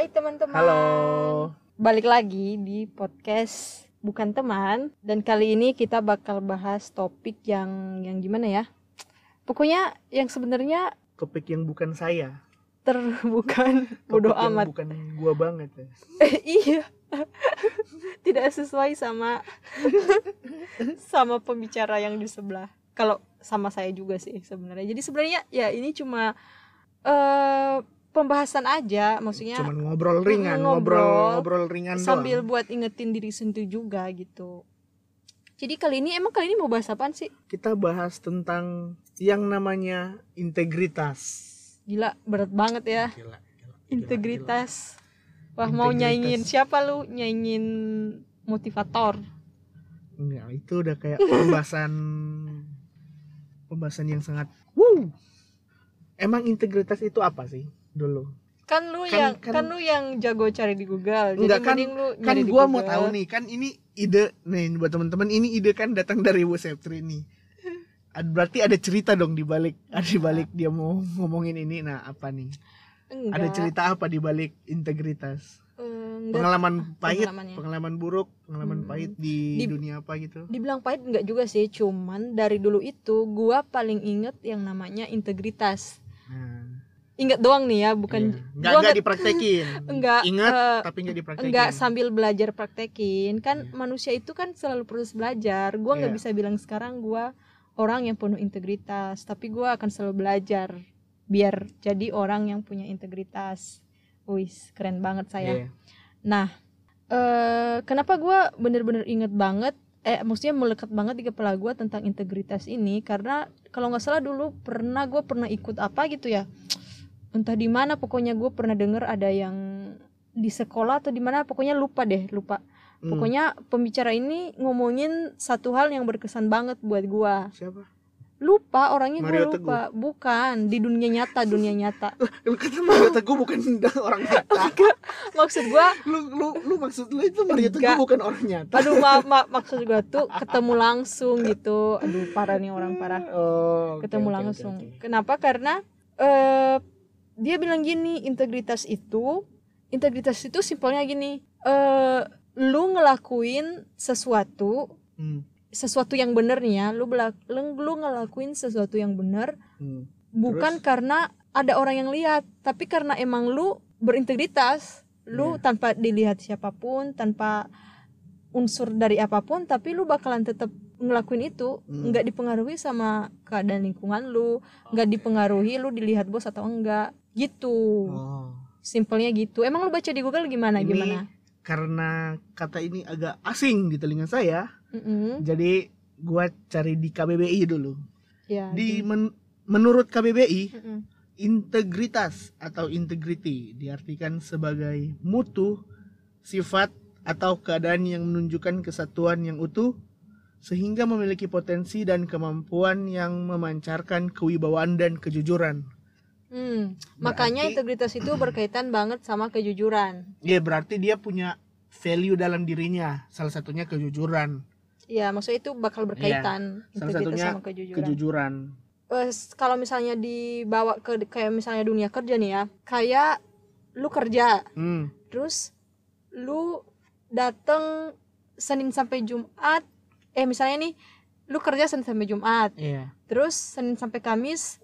Hai teman-teman. Halo. Balik lagi di podcast bukan teman dan kali ini kita bakal bahas topik yang yang gimana ya? Pokoknya yang sebenarnya Topik yang bukan saya. terbukan Topik bodoh amat. Bukan gua banget ya. Eh, iya. Tidak sesuai sama sama pembicara yang di sebelah. Kalau sama saya juga sih sebenarnya. Jadi sebenarnya ya ini cuma eh pembahasan aja, maksudnya Cuman ngobrol ringan, ngobrol, ngobrol ngobrol ringan sambil doang. buat ingetin diri sendiri juga gitu. Jadi kali ini emang kali ini mau bahas apaan sih? Kita bahas tentang yang namanya integritas. Gila berat banget ya. Gila, gila, gila, Integritas. Wah mau Integritas. nyaingin siapa lu? Nyaingin motivator. gila. Enggak, itu udah kayak pembahasan pembahasan yang sangat wow. Emang integritas itu apa sih dulu? Kan lu Kan- yang kan- kan, lu yang jago cari di Google. Jadi Enggak, kan- mending lu kan nyari di gua mau tahu nih kan ini ide nih buat teman-teman ini ide kan datang dari Bu Septri nih berarti ada cerita dong di balik ada di balik dia mau ngomongin ini nah apa nih Enggak. ada cerita apa di balik integritas enggak. pengalaman pahit pengalaman buruk pengalaman Hmm. pahit di, Di- dunia apa gitu Dibilang pahit enggak juga sih, cuman dari dulu itu gua paling inget yang namanya integritas. nah, Ingat doang nih ya, bukan iya. nggak nggak nggak- dipraktekin Enggak, ingat eh, tapi nggak dipraktekin enggak sambil belajar praktekin kan Iya. manusia itu kan selalu proses belajar gua nggak Iya. bisa bilang sekarang gua orang yang penuh integritas tapi gua akan selalu belajar biar jadi orang yang punya integritas wis keren banget saya Iya. nah eh kenapa gua bener-bener inget banget eh maksudnya melekat banget di kepala gua tentang integritas ini karena kalau nggak salah dulu pernah gua pernah ikut apa gitu ya entah di mana pokoknya gue pernah denger ada yang di sekolah atau di mana pokoknya lupa deh lupa. Hmm. pokoknya pembicara ini ngomongin satu hal yang berkesan banget buat gua. Siapa? Lupa orangnya gue lupa. Bukan di dunia nyata dunia nyata. Lu kata Mario Teguh bukan orang nyata. Maksud gua lu lu lu maksud lu itu Mario Teguh bukan orang nyata. Aduh maaf maaf. Maksud gua tuh ketemu langsung gitu. Aduh parah nih orang parah. Oh oke, ketemu oke, langsung. oke. kenapa? Karena eh dia bilang gini integritas itu integritas itu simpelnya gini eh lu ngelakuin sesuatu Hmm, sesuatu yang bener nih ya lu belak lu, ngelakuin sesuatu yang bener hmm. bukan karena ada orang yang lihat tapi karena emang lu berintegritas lu Iya. tanpa dilihat siapa pun tanpa unsur dari apa pun tapi lu bakalan tetap ngelakuin itu Hmm. nggak dipengaruhi sama keadaan lingkungan lu nggak dipengaruhi lu dilihat bos atau enggak gitu Oh. simpelnya gitu emang lu baca di Google gimana Ini gimana karena kata ini agak asing di telinga saya, Mm-mm. jadi gua cari di KBBI dulu. ya Di men- menurut KBBI, Mm-mm. integritas atau integrity diartikan sebagai mutu, sifat atau keadaan yang menunjukkan kesatuan yang utuh sehingga memiliki potensi dan kemampuan yang memancarkan kewibawaan dan kejujuran. Hmm, makanya Berarti- integritas itu berkaitan banget sama kejujuran Ya berarti dia punya value dalam dirinya, salah satunya kejujuran. ya maksudnya itu bakal berkaitan Iya, Salah satunya sama kejujuran Kejujuran. S- kalau misalnya dibawa ke kayak misalnya dunia kerja nih ya kayak lu kerja Hmm. terus lu dateng Senin sampai Jumat eh misalnya nih lu kerja Senin sampai Jumat Iya. terus Senin sampai Kamis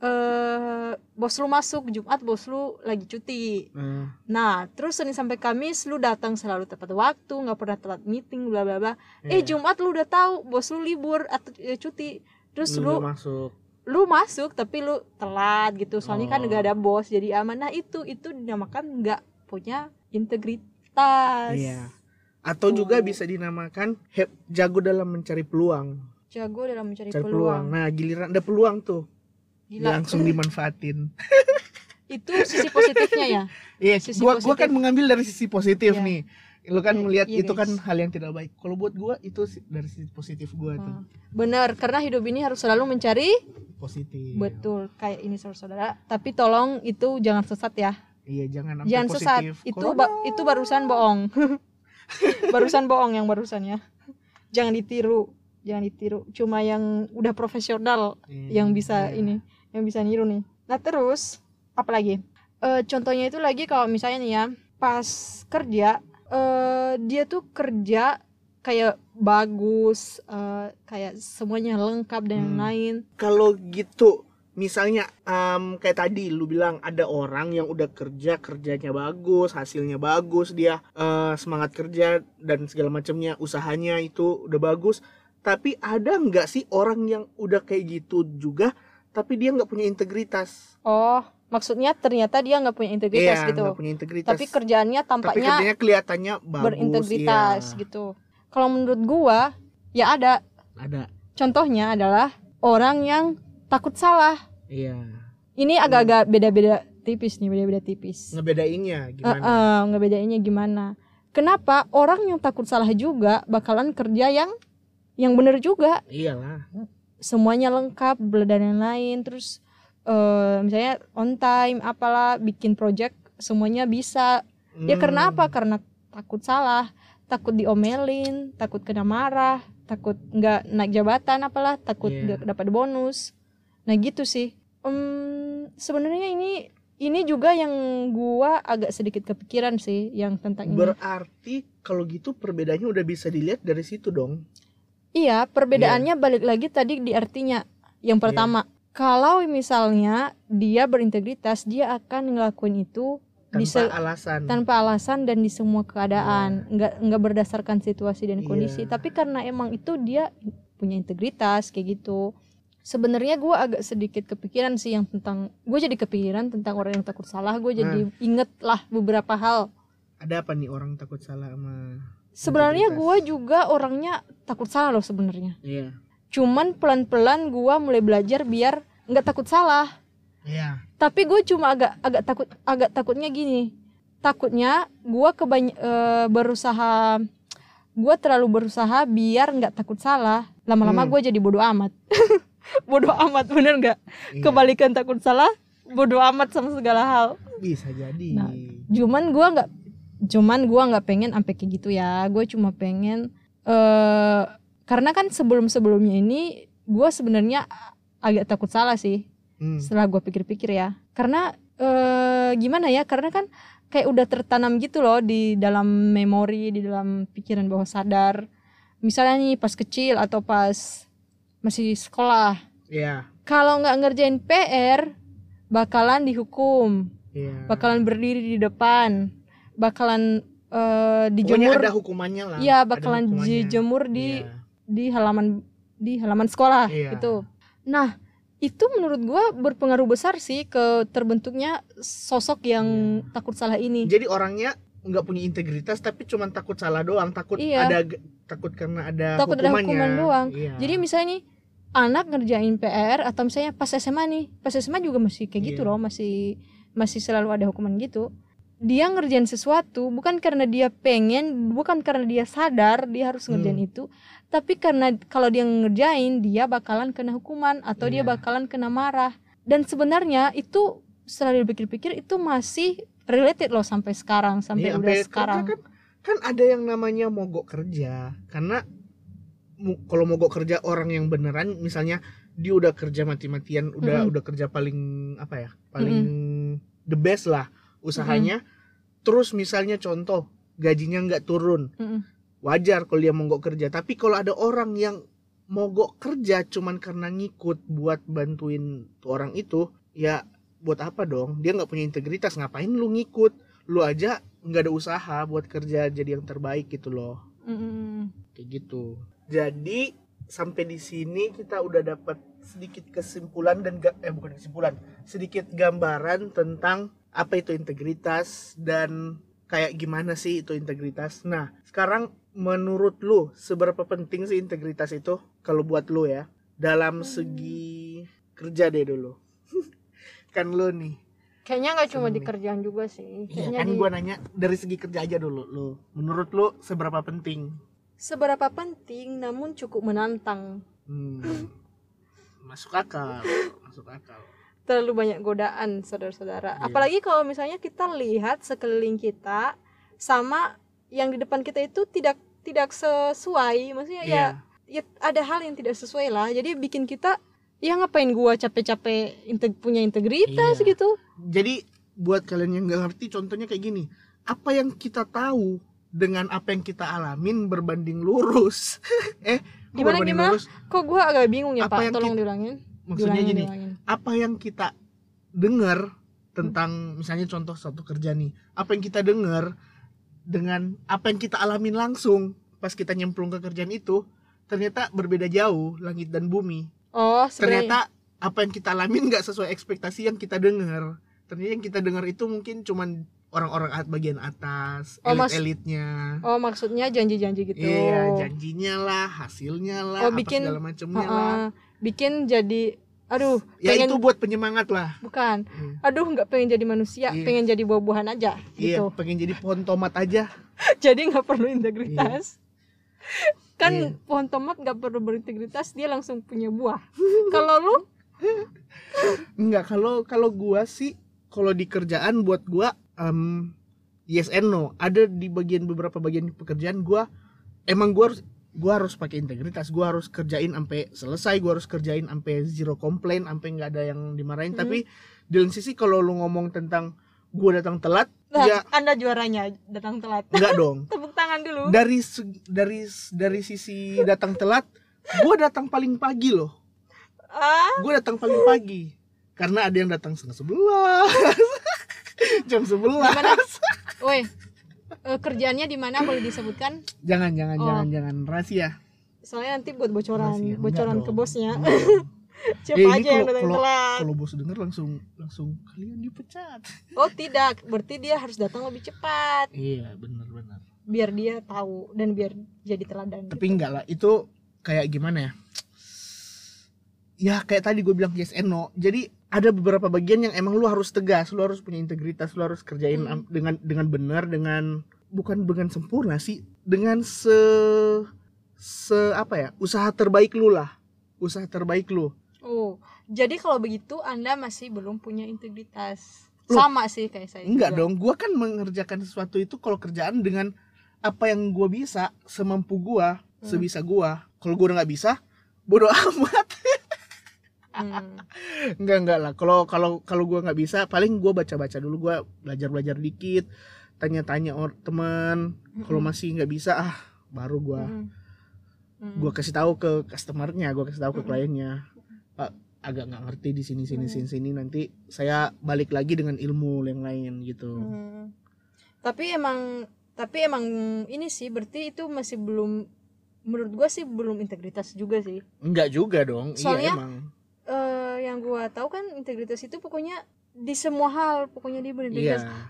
eh bos lu masuk Jumat bos lu lagi cuti Hmm. nah terus Senin sampai Kamis lu datang selalu tepat waktu nggak pernah telat meeting bla bla bla eh Iya. Jumat lu udah tahu bos lu libur atau eh, cuti terus Lu lu masuk. lu masuk tapi lu telat gitu soalnya kan Oh. nggak ada bos jadi aman nah itu itu dinamakan nggak punya integritas Iya. Atau juga Tuh. bisa dinamakan he- jago dalam mencari peluang. jago dalam mencari Cari peluang, peluang. Nah, giliran ada peluang tuh, gila langsung dimanfaatin. itu sisi positifnya ya Iya, Sisi gua gua kan positif. mengambil dari sisi positif Iya. nih. Lu kan Iya, melihat iya, itu kan hal yang tidak baik. Kalau buat gua itu dari sisi positif gua tuh. Hmm. benar karena hidup ini harus selalu mencari Positif. betul kayak ini saudara tapi tolong itu jangan sesat ya Iya, jangan jangan sesat positif. itu ba- itu barusan bohong barusan bohong yang barusan ya. Jangan ditiru jangan ditiru. Cuma yang udah profesional Iya, yang bisa iya. ini yang bisa niru nih. Nah terus apalagi Eh, contohnya itu lagi kalau misalnya nih ya pas kerja eh dia tuh kerja kayak bagus eh, kayak semuanya lengkap dan Hmm. lain Kalau gitu, misalnya em, kayak tadi lu bilang ada orang yang udah kerja kerjanya bagus, hasilnya bagus, dia eh, semangat kerja dan segala macamnya, usahanya itu udah bagus. Tapi ada nggak sih orang yang udah kayak gitu juga, tapi dia nggak punya integritas? oh maksudnya ternyata dia nggak punya integritas Iya, gitu nggak punya integritas. tapi kerjaannya Tapi tampaknya kerjanya kelihatannya bagus. berintegritas iya. gitu kalau menurut gua ya ada Ada. contohnya adalah orang yang takut salah Iya. ini agak-agak beda-beda tipis nih beda-beda tipis Ngebedainnya gimana? eh, ngebedainnya gimana kenapa orang yang takut salah juga bakalan kerja yang yang bener juga Iyalah. semuanya lengkap dan yang lain terus eh, misalnya on time apalah bikin project semuanya bisa ya Hmm. karena apa karena takut salah takut diomelin takut kena marah takut nggak naik jabatan apalah takut Iya. nggak dapat bonus nah gitu sih Em, sebenarnya ini ini juga yang gua agak sedikit kepikiran sih yang tentang ini Berarti kalau gitu perbedaannya udah bisa dilihat dari situ dong. iya perbedaannya balik lagi tadi di artinya yang Iya. pertama kalau misalnya dia berintegritas dia akan ngelakuin itu Tanpa di alasan. tanpa alasan dan di semua keadaan nggak nggak berdasarkan situasi dan kondisi Iya. tapi karena emang itu dia punya integritas kayak gitu sebenarnya gue agak sedikit kepikiran sih yang tentang gue jadi kepikiran tentang orang yang takut salah. Gue jadi inget lah beberapa hal. Ada apa nih orang takut salah sama sebenarnya gue juga orangnya takut salah loh sebenarnya. Iya. cuman pelan-pelan gue mulai belajar biar nggak takut salah. Iya. tapi gue cuma agak agak takut agak takutnya gini. Takutnya gue kebany eh, berusaha gue terlalu berusaha biar nggak takut salah. Lama-lama Hmm. gue jadi bodoh amat bodoh amat bener nggak Iya. kebalikan takut salah bodoh amat sama segala hal Bisa jadi. Nah, cuman gue nggak cuman gue nggak pengen sampai kayak gitu ya gue cuma pengen eh karena kan sebelum sebelumnya ini gue sebenarnya agak takut salah sih Hmm. setelah gue pikir-pikir ya karena eh gimana ya karena kan kayak udah tertanam gitu loh di dalam memori di dalam pikiran bawah sadar misalnya nih pas kecil atau pas masih sekolah Iya. kalau nggak ngerjain PR bakalan dihukum Iya. bakalan berdiri di depan bakalan Pokoknya dijemur ada hukumannya lah. iya bakalan hukumannya. dijemur di Iya. di halaman di halaman sekolah Iya. gitu. Nah, itu menurut gua berpengaruh besar sih ke terbentuknya sosok yang Iya. takut salah ini. Jadi orangnya nggak punya integritas tapi cuma takut salah doang, takut Iya. ada takut karena ada Takut ada hukumannya. hukuman doang. Iya. Jadi misalnya nih anak ngerjain PR atau misalnya pas SMA nih, pas SMA juga masih kayak gitu Iya. loh, masih masih selalu ada hukuman gitu. Dia ngerjain sesuatu bukan karena dia pengen, bukan karena dia sadar dia harus ngerjain Hmm. itu, tapi karena kalau dia ngerjain dia bakalan kena hukuman atau dia Iya. bakalan kena marah. Dan sebenarnya itu setelah dipikir-pikir itu masih related loh sampai sekarang, sampai Iya, udah sampai sekarang. kan kan ada yang namanya mogok kerja karena kalau mogok kerja orang yang beneran misalnya dia udah kerja mati-matian udah Mm-mm. udah kerja paling apa ya paling the best lah usahanya terus misalnya contoh gajinya nggak turun Mm-mm. wajar kalau dia mogok kerja tapi kalau ada orang yang mogok kerja cuman karena ngikut buat bantuin orang itu ya buat apa dong? Dia nggak punya integritas ngapain lu ngikut? Lu aja nggak ada usaha buat kerja jadi yang terbaik gitu loh. Mm-mm. kayak gitu. Jadi sampai di sini kita udah dapat sedikit kesimpulan dan eh bukan kesimpulan sedikit gambaran tentang apa itu integritas dan kayak gimana sih itu integritas. Nah sekarang menurut lu seberapa penting sih integritas itu kalau buat lu ya? Dalam segi kerja deh dulu kan lu nih Kayaknya nggak cuma di kerjaan juga sih. Iya Kayaknya kan di gua nanya dari segi kerja aja dulu lu menurut lu seberapa penting seberapa penting namun cukup menantang. Hmm. Masuk akal, masuk akal. Terlalu banyak godaan saudara-saudara. Iya. Apalagi kalau misalnya kita lihat sekeliling kita sama yang di depan kita itu tidak tidak sesuai. Maksudnya ya, Iya. ya ada hal yang tidak sesuai lah. Jadi bikin kita ya ngapain gua capek-capek inte- punya integritas Iya. gitu. Jadi buat kalian yang nggak ngerti contohnya kayak gini apa yang kita tahu dengan apa yang kita alamin berbanding lurus eh Gimana, berbanding gimana? lurus? Kok gua agak bingung ya, Apa Pak? yang Tolong kita- diulangin. maksudnya Diulangin, gini diulangin. apa yang kita dengar tentang misalnya contoh satu kerja nih apa yang kita dengar dengan apa yang kita alamin langsung pas kita nyemplung ke kerjaan itu ternyata berbeda jauh langit dan bumi Oh, sebenarnya. ternyata apa yang kita alamin nggak sesuai ekspektasi yang kita dengar ternyata yang kita dengar itu mungkin cuman orang-orang bagian atas Oh, elit-elitnya Oh, maksudnya janji-janji gitu. iya janjinya lah hasilnya lah Oh, apa bikin- segala macamnya Heeh. lah bikin jadi aduh, ya pengen itu buat penyemangat lah bukan. Iya. Aduh, nggak pengen jadi manusia, Iya. pengen jadi buah-buahan aja Iya, gitu. pengen jadi pohon tomat aja. jadi nggak perlu integritas. Kan Iya. pohon tomat nggak perlu berintegritas, dia langsung punya buah. Kalau lu Enggak, kalau kalau gua sih kalau di kerjaan buat gua em, yes and no. Ada di bagian beberapa bagian pekerjaan gua emang gua harus gua harus pakai integritas, gua harus kerjain sampai selesai, gua harus kerjain sampai zero complaint, sampai nggak ada yang dimarahin. Hmm. Tapi di lain sisi kalau lu ngomong tentang gua datang telat, nah, ya Anda juaranya datang telat. enggak dong. Tepuk tangan dulu. Dari dari dari sisi datang telat, gua datang paling pagi loh. Ah, gue datang paling pagi karena ada yang datang setengah sebelas jam sebelas woi. eh, kerjaannya di mana boleh disebutkan? jangan jangan Oh. jangan jangan rahasia Soalnya nanti buat bocoran, Rahasia. Bocoran ke bosnya. Siapa Eh, ini aja yang kalau- datang kalau- telat? kalau bos denger langsung langsung kalian dipecat. Oh tidak, berarti dia harus datang lebih cepat. Iya benar benar biar dia tahu dan biar jadi teladan. tapi enggak lah itu kayak gimana ya? Ya kayak tadi gue bilang yes and no. Jadi ada beberapa bagian yang emang lu harus tegas lu harus punya integritas lu harus kerjain Hmm. dengan dengan benar dengan bukan dengan sempurna sih dengan se se apa ya? Usaha terbaik lu lah. Usaha terbaik lu Oh, jadi kalau begitu Anda masih belum punya integritas. Loh, Sama sih kayak saya. enggak juga. dong gua kan mengerjakan sesuatu itu kalau kerjaan dengan apa yang gua bisa semampu gua Hmm. sebisa gua kalau gua udah nggak bisa bodoh amat Hmm. enggak enggak lah kalau kalau kalau gua nggak bisa paling gua baca baca dulu gua belajar belajar dikit tanya tanya orang teman kalau masih nggak bisa ah baru gua Hmm. Hmm. gua kasih tahu ke customernya gua kasih tahu ke Mm-mm. kliennya pak agak nggak ngerti di sini sini Mm. sini sini nanti saya balik lagi dengan ilmu yang lain gitu Hmm. Tapi emang tapi emang ini sih berarti itu masih belum menurut gua sih belum integritas juga sih. enggak juga dong Soalnya- iya emang eh yang gua tahu kan integritas itu pokoknya di semua hal pokoknya dia berintegritas iya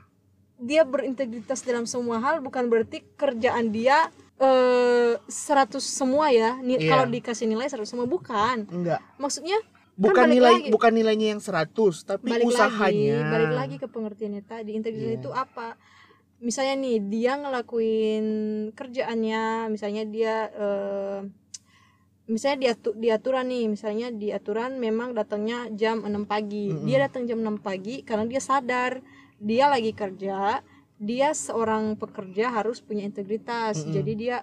dia berintegritas dalam semua hal bukan berarti kerjaan dia eh 100 semua ya Ni- Iya. kalau dikasih nilai 100 semua bukan enggak maksudnya bukan balik nilai lagi. bukan nilainya yang 100 tapi balik usahanya lagi balik lagi ke pengertiannya tadi integritas Iya. itu apa misalnya nih dia ngelakuin kerjaannya misalnya dia eh, misalnya dia diaturan nih misalnya di aturan memang datangnya jam 6 pagi Mm-mm. dia datang jam 6 pagi karena dia sadar dia lagi kerja dia seorang pekerja harus punya integritas Mm-mm. jadi dia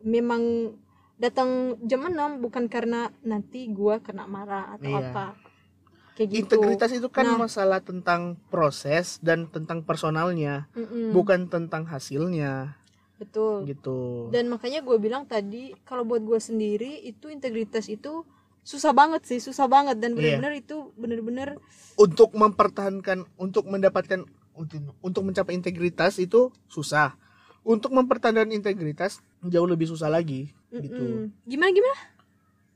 memang datang jam 6 bukan karena nanti gua kena marah atau Iya. apa kayak gitu integritas itu kan Nah. masalah tentang proses dan tentang personalnya Mm-mm. bukan tentang hasilnya betul gitu dan makanya gue bilang tadi kalau buat gue sendiri itu integritas itu susah banget sih susah banget dan Iya. benar-benar itu benar-benar untuk mempertahankan untuk mendapatkan untuk, untuk mencapai integritas itu susah. Untuk mempertahankan integritas jauh lebih susah lagi gitu. Mm-mm. gimana gimana?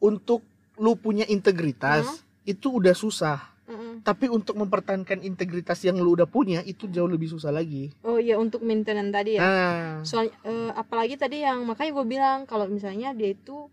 Untuk lu punya integritas Hah? itu udah susah. Mm-mm. tapi untuk mempertahankan integritas yang lu udah punya itu jauh lebih susah lagi. Oh iya untuk maintenance tadi ya? Nah. Soal eh, apalagi tadi yang makanya gue bilang kalau misalnya dia itu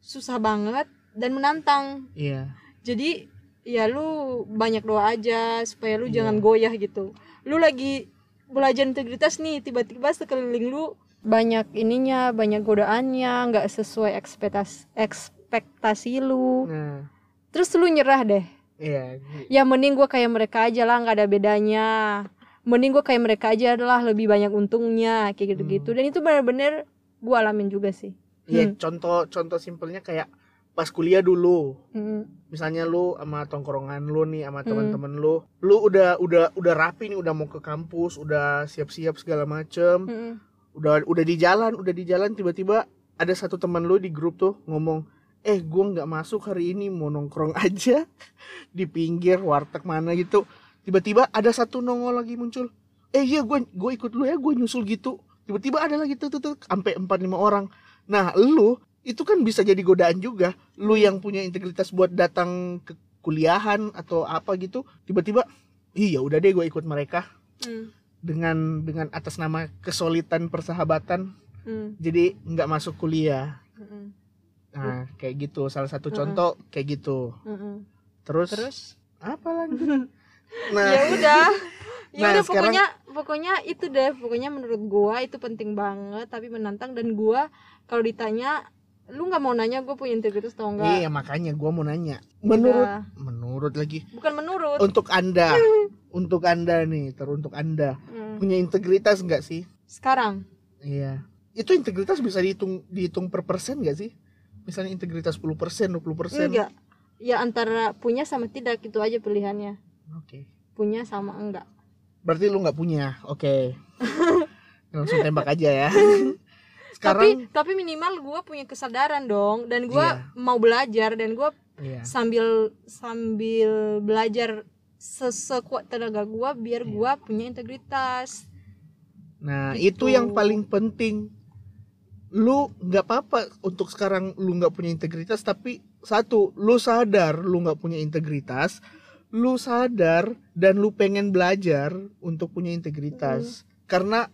susah banget dan menantang. Iya. Jadi ya lu banyak doa aja supaya lu Iya. jangan goyah gitu lu lagi belajar integritas nih tiba-tiba sekeliling lu banyak ininya banyak godaannya nggak sesuai ekspektasi ekspektasi lu. Nah terus lu nyerah deh. Iya ya mending gua kayak mereka aja lah nggak ada bedanya. Mending gua kayak mereka aja adalah lebih banyak untungnya kayak gitu-gitu. Dan itu benar-benar gua alamin juga sih. Iya, Hmm. contoh contoh simpelnya kayak pas kuliah dulu. Mm, misalnya lu sama tongkrongan lu nih sama Hmm. teman-teman lu lu udah udah udah rapi nih udah mau ke kampus udah siap-siap segala macem. Mm, udah udah di jalan udah di jalan tiba-tiba ada satu teman lu di grup tuh ngomong eh gua nggak masuk hari ini mau nongkrong aja di pinggir warteg mana gitu. Tiba-tiba ada satu nongol lagi muncul eh iya gue gue ikut lu ya gue nyusul gitu. Tiba-tiba ada lagi tuh tuh, tuh sampai empat lima orang. Nah lu itu kan bisa jadi godaan juga. Lu yang punya integritas buat datang ke kuliahan atau apa gitu tiba-tiba iya udah deh gue ikut mereka. Mm, dengan dengan atas nama kesolidan persahabatan mm, jadi nggak masuk kuliah. Mm, nah kayak gitu. Salah satu Mm-mm. contoh kayak gitu. Mm, mm. terus, terus? apa lagi? Nah. Ya udah. Ya Nah, udah sekarang- pokoknya pokoknya itu deh. Pokoknya menurut gua itu penting banget tapi menantang. Dan gua kalau ditanya lu nggak mau nanya gue punya integritas atau enggak iya makanya gua mau nanya. Menurut Udah. menurut lagi. Bukan menurut. Untuk anda. Untuk anda nih teruntuk anda. Hmm. punya integritas nggak sih? Sekarang? Iya. Itu integritas bisa dihitung dihitung per persen nggak sih? Misalnya integritas 10% 20% enggak. Ya antara punya sama tidak itu aja pilihannya. Oke. Punya sama enggak. Berarti lu nggak punya? Oke. Langsung tembak aja ya sekarang tapi minimal gue punya kesadaran dong dan gue Iya. mau belajar dan gue iya sambil sambil belajar sesekuat tenaga gue biar Iya. gue punya integritas Nah, Gitu. itu yang paling penting. Lu nggak apa-apa untuk sekarang lu nggak punya integritas, tapi satu, lu sadar lu nggak punya integritas, lu sadar dan lu pengen belajar untuk punya integritas. Karena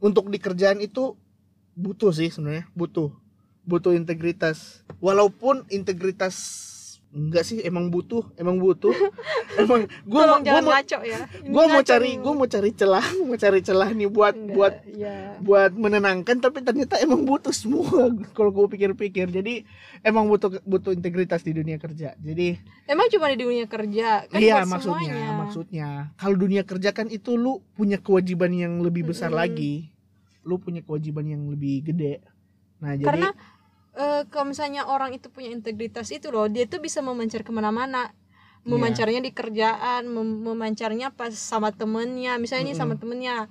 untuk di kerjaan itu butuh sih sebenarnya, butuh. Butuh integritas. Walaupun integritas enggak sih emang butuh, emang butuh. emang gua tolong gua jangan mau ngaco ya gua mau cari gua mau cari celah mau cari celah nih buat Enggak, buat ya buat menenangkan tapi ternyata emang butuh semua kalau gue pikir-pikir jadi emang butuh butuh integritas di dunia kerja jadi emang cuma di dunia kerja kan iya maksudnya semuanya. maksudnya kalau dunia kerja kan itu lu punya kewajiban yang lebih besar Mm-mm. lagi lu punya kewajiban yang lebih gede. Nah jadi karena eh, kalau misalnya orang itu punya integritas itu loh dia tuh bisa memancar ke mana-mana. Iya. memancarnya di kerjaan mem- memancarnya pas sama temennya misalnya ini sama temennya.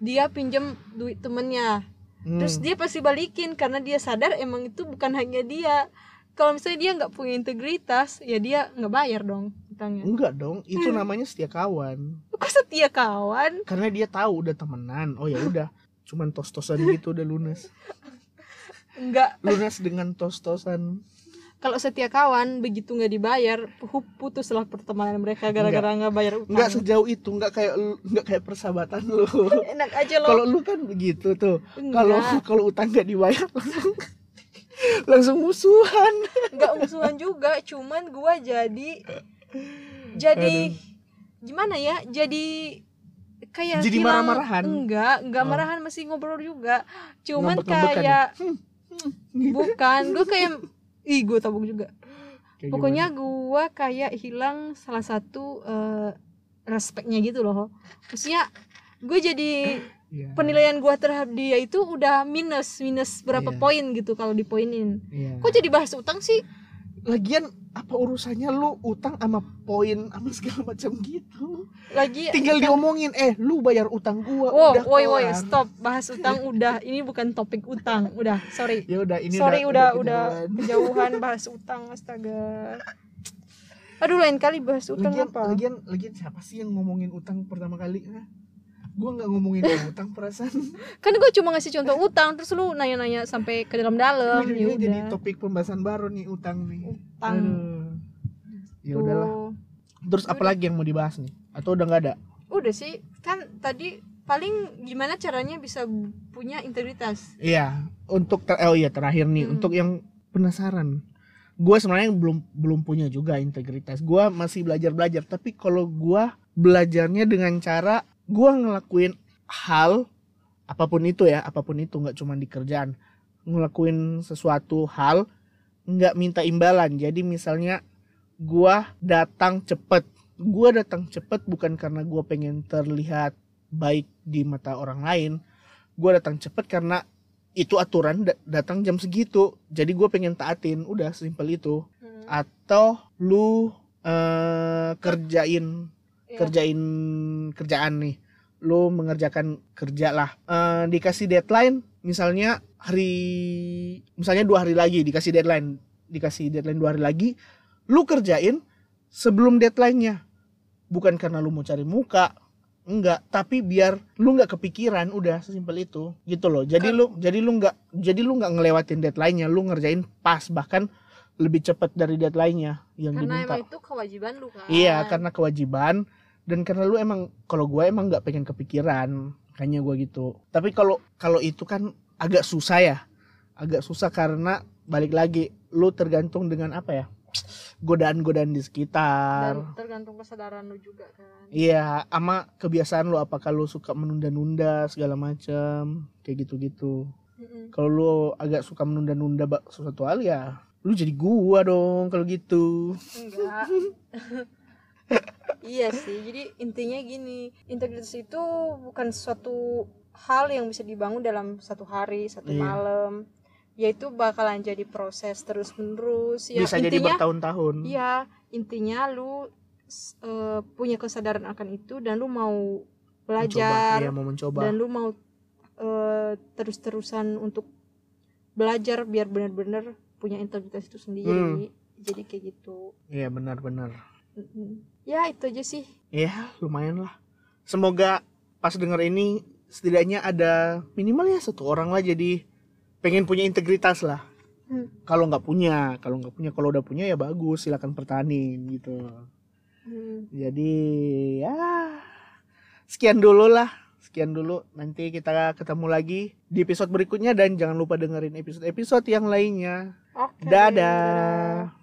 Dia pinjam duit temennya. Hmm, terus dia pasti balikin karena dia sadar emang itu bukan hanya dia. Kalau misalnya dia nggak punya integritas ya dia nggak bayar dong utangnya. Enggak dong itu namanya setia kawan. Kok setia kawan? Karena dia tahu udah temenan. Oh ya udah cuman tos-tosan gitu udah lunas nggak lunas dengan tos-tosan. Kalau setia kawan begitu nggak dibayar pu- putuslah pertemanan mereka gara-gara nggak bayar utang nggak sejauh itu nggak kayak nggak kayak persahabatan lu. Enak aja loh kalau lu kan begitu tuh. Enggak. kalau kalau utang nggak dibayar langsung langsung musuhan. Nggak musuhan juga cuman gua jadi jadi gimana ya jadi kayak Jadi hilang- marah-marahan? enggak enggak Oh. marahan masih ngobrol juga cuman Ngambek-ngambekan kayak ya? bukan gua kayak ih gua tabuk juga Kayak pokoknya gua kayak hilang salah satu eh, respeknya gitu loh maksudnya gue jadi? Iya, penilaian gua terhadap dia itu udah minus minus berapa Iya. poin gitu kalau dipoinin iya. kok jadi bahas utang sih lagian apa urusannya lu utang sama poin sama segala macam gitu lagi tinggal diomongin eh lu bayar utang gua Wow, udah woi woi, stop bahas utang udah. Ini bukan topik utang, udah. Sorry. ya udah ini Sorry udah udah, kejauhan. kejauhan bahas utang astaga. Aduh lain kali bahas utang lagian, apa? lagian lagian siapa sih yang ngomongin utang pertama kali? Gua nggak ngomongin utang perasaan Kan gue cuma ngasih contoh utang terus lu nanya-nanya sampai ke dalam-dalam. Ini Ya jadi udah. topik pembahasan baru nih utang nih Utang. Ya udahlah terus apa lagi yang mau dibahas nih atau udah nggak ada Udah sih, kan tadi paling gimana caranya bisa punya integritas. Iya, untuk ter oh iya terakhir nih, Hmm. untuk yang penasaran. Gua sebenarnya belum belum punya juga integritas. Gua masih belajar-belajar, tapi kalau gua belajarnya dengan cara gua ngelakuin hal apa pun itu ya, apa pun itu nggak cuma di kerjaan. Ngelakuin sesuatu hal nggak minta imbalan. Jadi misalnya gua datang cepet. Gua datang cepet bukan karena gua pengen terlihat baik di mata orang lain. Gua datang cepet karena itu aturan da- datang jam segitu jadi gue pengen taatin udah simpel itu Hmm. atau lu eh, kerjain Iya. kerjain kerjaan nih. Lu mengerjakan kerja lah. Eh, dikasih deadline misalnya hari misalnya dua hari lagi dikasih deadline. Dikasih deadline dua hari lagi lu kerjain sebelum deadline-nya. Bukan karena lu mau cari muka enggak tapi biar lu nggak kepikiran udah sesimpel itu. Gitu loh. Jadi lu jadi lu nggak jadi lu nggak ngelewatin deadline-nya lu ngerjain pas bahkan lebih cepat dari deadline-nya yang karena diminta. emang itu kewajiban lu kan? Iya, karena kewajiban dan karena lu emang kalau gue emang nggak pengen kepikiran, kayaknya gue gitu. Tapi kalau kalau itu kan agak susah ya, agak susah karena balik lagi lu tergantung dengan apa ya, godaan-godaan di dan sekitar. tergantung kesadaran lu juga kan Iya, ama kebiasaan lu apakah lu suka menunda-nunda segala macam kayak gitu-gitu. Mm-mm. Kalau lu agak suka menunda-nunda sesuatu hal ya, lu jadi gua dong kalau gitu. enggak iya sih jadi intinya gini integritas itu bukan suatu hal yang bisa dibangun dalam satu hari satu Iya. malam yaitu bakalan jadi proses terus menerus ya Bisa jadi intinya bertahun-tahun. iya intinya lu eh, punya kesadaran akan itu dan lu mau belajar Mencoba, iya, mau mencoba. dan lu mau eh, terus-terusan untuk belajar biar benar-benar punya integritas itu sendiri jadi kayak gitu Iya benar-benar. Mm-mm. Ya itu aja sih Ya lumayan lah. Semoga pas denger ini setidaknya ada minimal ya satu orang lah jadi pengen punya integritas lah. Hmm. Kalau nggak punya, kalau nggak punya, kalau udah punya ya bagus, silakan pertahanin gitu. Hmm. Jadi ya sekian dulu lah, sekian dulu. Nanti kita ketemu lagi di episode berikutnya dan jangan lupa dengerin episode-episode yang lainnya. Oke. Dadah.